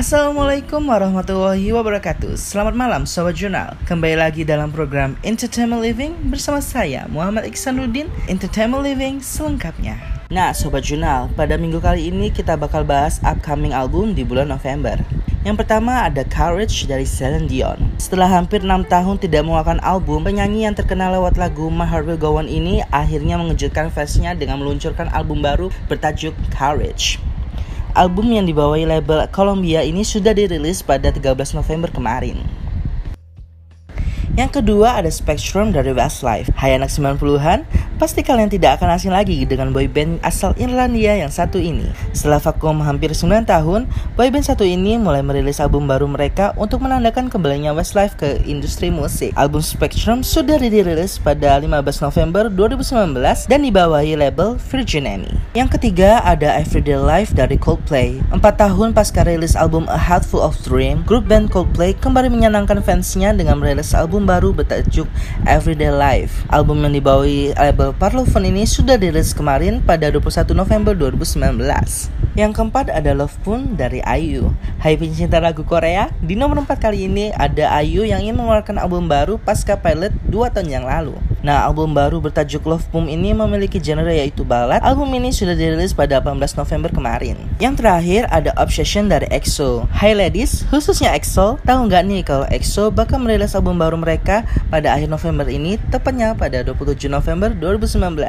Assalamualaikum warahmatullahi wabarakatuh. Selamat malam Sobat Jurnal. Kembali lagi dalam program Entertainment Living Bersama saya Muhammad Iksanuddin. Entertainment Living selengkapnya. Nah Sobat Jurnal Pada minggu kali ini kita bakal bahas upcoming album di bulan November. Yang pertama ada Courage dari Celine Dion. Setelah hampir 6 tahun tidak mengeluarkan album, penyanyi yang terkenal lewat lagu My Heart Will Go On ini akhirnya mengejutkan fansnya dengan meluncurkan album baru bertajuk Courage. Album yang dibawahi label Columbia ini sudah dirilis pada 13 November kemarin. Yang kedua ada Spectrum dari Westlife. Hai anak 90-an, Pasti kalian tidak akan asing lagi dengan boyband asal Irlandia yang satu ini. Setelah vakum hampir 9 tahun, boyband satu ini mulai merilis album baru mereka untuk menandakan kembalinya Westlife ke industri musik. Album Spectrum sudah dirilis pada 15 November 2019 dan dibawahi label Virgin Amy. Yang ketiga ada Everyday Life dari Coldplay. Empat tahun pasca rilis album A Heart Full of Dream, grup band Coldplay kembali menyenangkan fansnya dengan merilis album baru bertajuk Everyday Life. Album yang dibawahi label Parlophone ini sudah dirilis kemarin pada 21 November 2019. Yang keempat ada Love Moon dari IU. Hai pencinta lagu Korea, di nomor 4 kali ini ada IU yang ingin mengeluarkan album baru pasca pilot 2 tahun yang lalu. Nah, album baru bertajuk Love Boom ini memiliki genre yaitu ballad. Album ini sudah dirilis pada 18 November kemarin. Yang terakhir ada Obsession dari EXO. Hai ladies, khususnya EXO, tahu nggak nih kalau EXO bakal merilis album baru mereka pada akhir November ini, tepatnya pada 27 November 2019.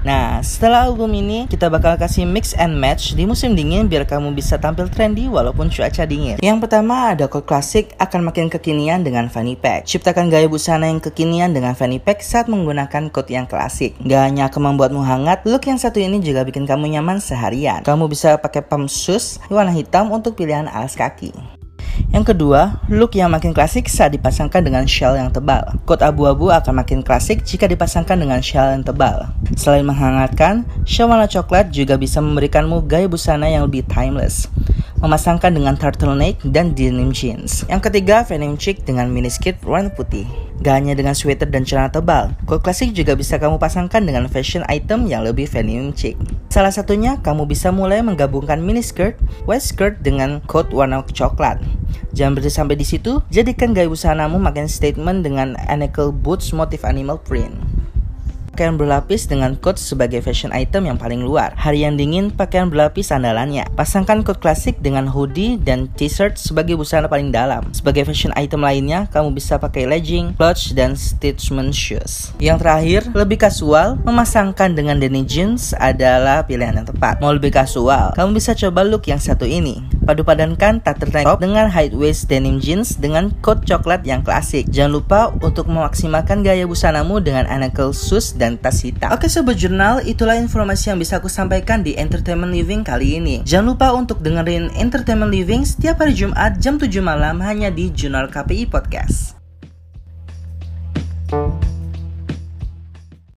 Nah, setelah album ini, kita bakal kasih mix and match di musim dingin biar kamu bisa tampil trendy walaupun cuaca dingin. Yang pertama ada code klasik akan makin kekinian dengan fanny pack. Ciptakan gaya busana yang kekinian dengan fanny pack saat menggunakan coat yang klasik. Gak hanya akan membuatmu hangat, look yang satu ini juga bikin kamu nyaman seharian. Kamu bisa pakai pump shoes warna hitam untuk pilihan alas kaki. Yang kedua, look yang makin klasik saat dipasangkan dengan shell yang tebal. Coat abu-abu akan makin klasik jika dipasangkan dengan shell yang tebal. Selain menghangatkan, shell warna coklat juga bisa memberikanmu gaya busana yang lebih timeless memasangkan dengan turtleneck dan denim jeans. Yang ketiga, denim chic dengan miniskirt warna putih. Gak hanya dengan sweater dan celana tebal, coat klasik juga bisa kamu pasangkan dengan fashion item yang lebih denim chic. Salah satunya, kamu bisa mulai menggabungkan miniskirt, white skirt dengan coat warna coklat. Jangan berhenti sampai di situ, jadikan gaya busanamu makin statement dengan ankle boots motif animal print. Pakaian berlapis dengan coat sebagai fashion item yang paling luar. Hari yang dingin, pakaian berlapis andalannya. Pasangkan coat klasik dengan hoodie dan t-shirt sebagai busana paling dalam. Sebagai fashion item lainnya, kamu bisa pakai legging, clutch, dan stitchman shoes. Yang terakhir, lebih kasual, memasangkan dengan denim jeans adalah pilihan yang tepat. Mau lebih kasual, kamu bisa coba look yang satu ini. Padu padankan turtleneck top dengan high waist denim jeans dengan coat coklat yang klasik. Jangan lupa untuk memaksimalkan gaya busanamu dengan ankle shoes dan tas hitam. Oke sobat jurnal, itulah informasi yang bisa aku sampaikan di Entertainment Living kali ini. Jangan lupa untuk dengerin Entertainment Living setiap hari Jumat jam 7 malam hanya di Jurnal KPI Podcast.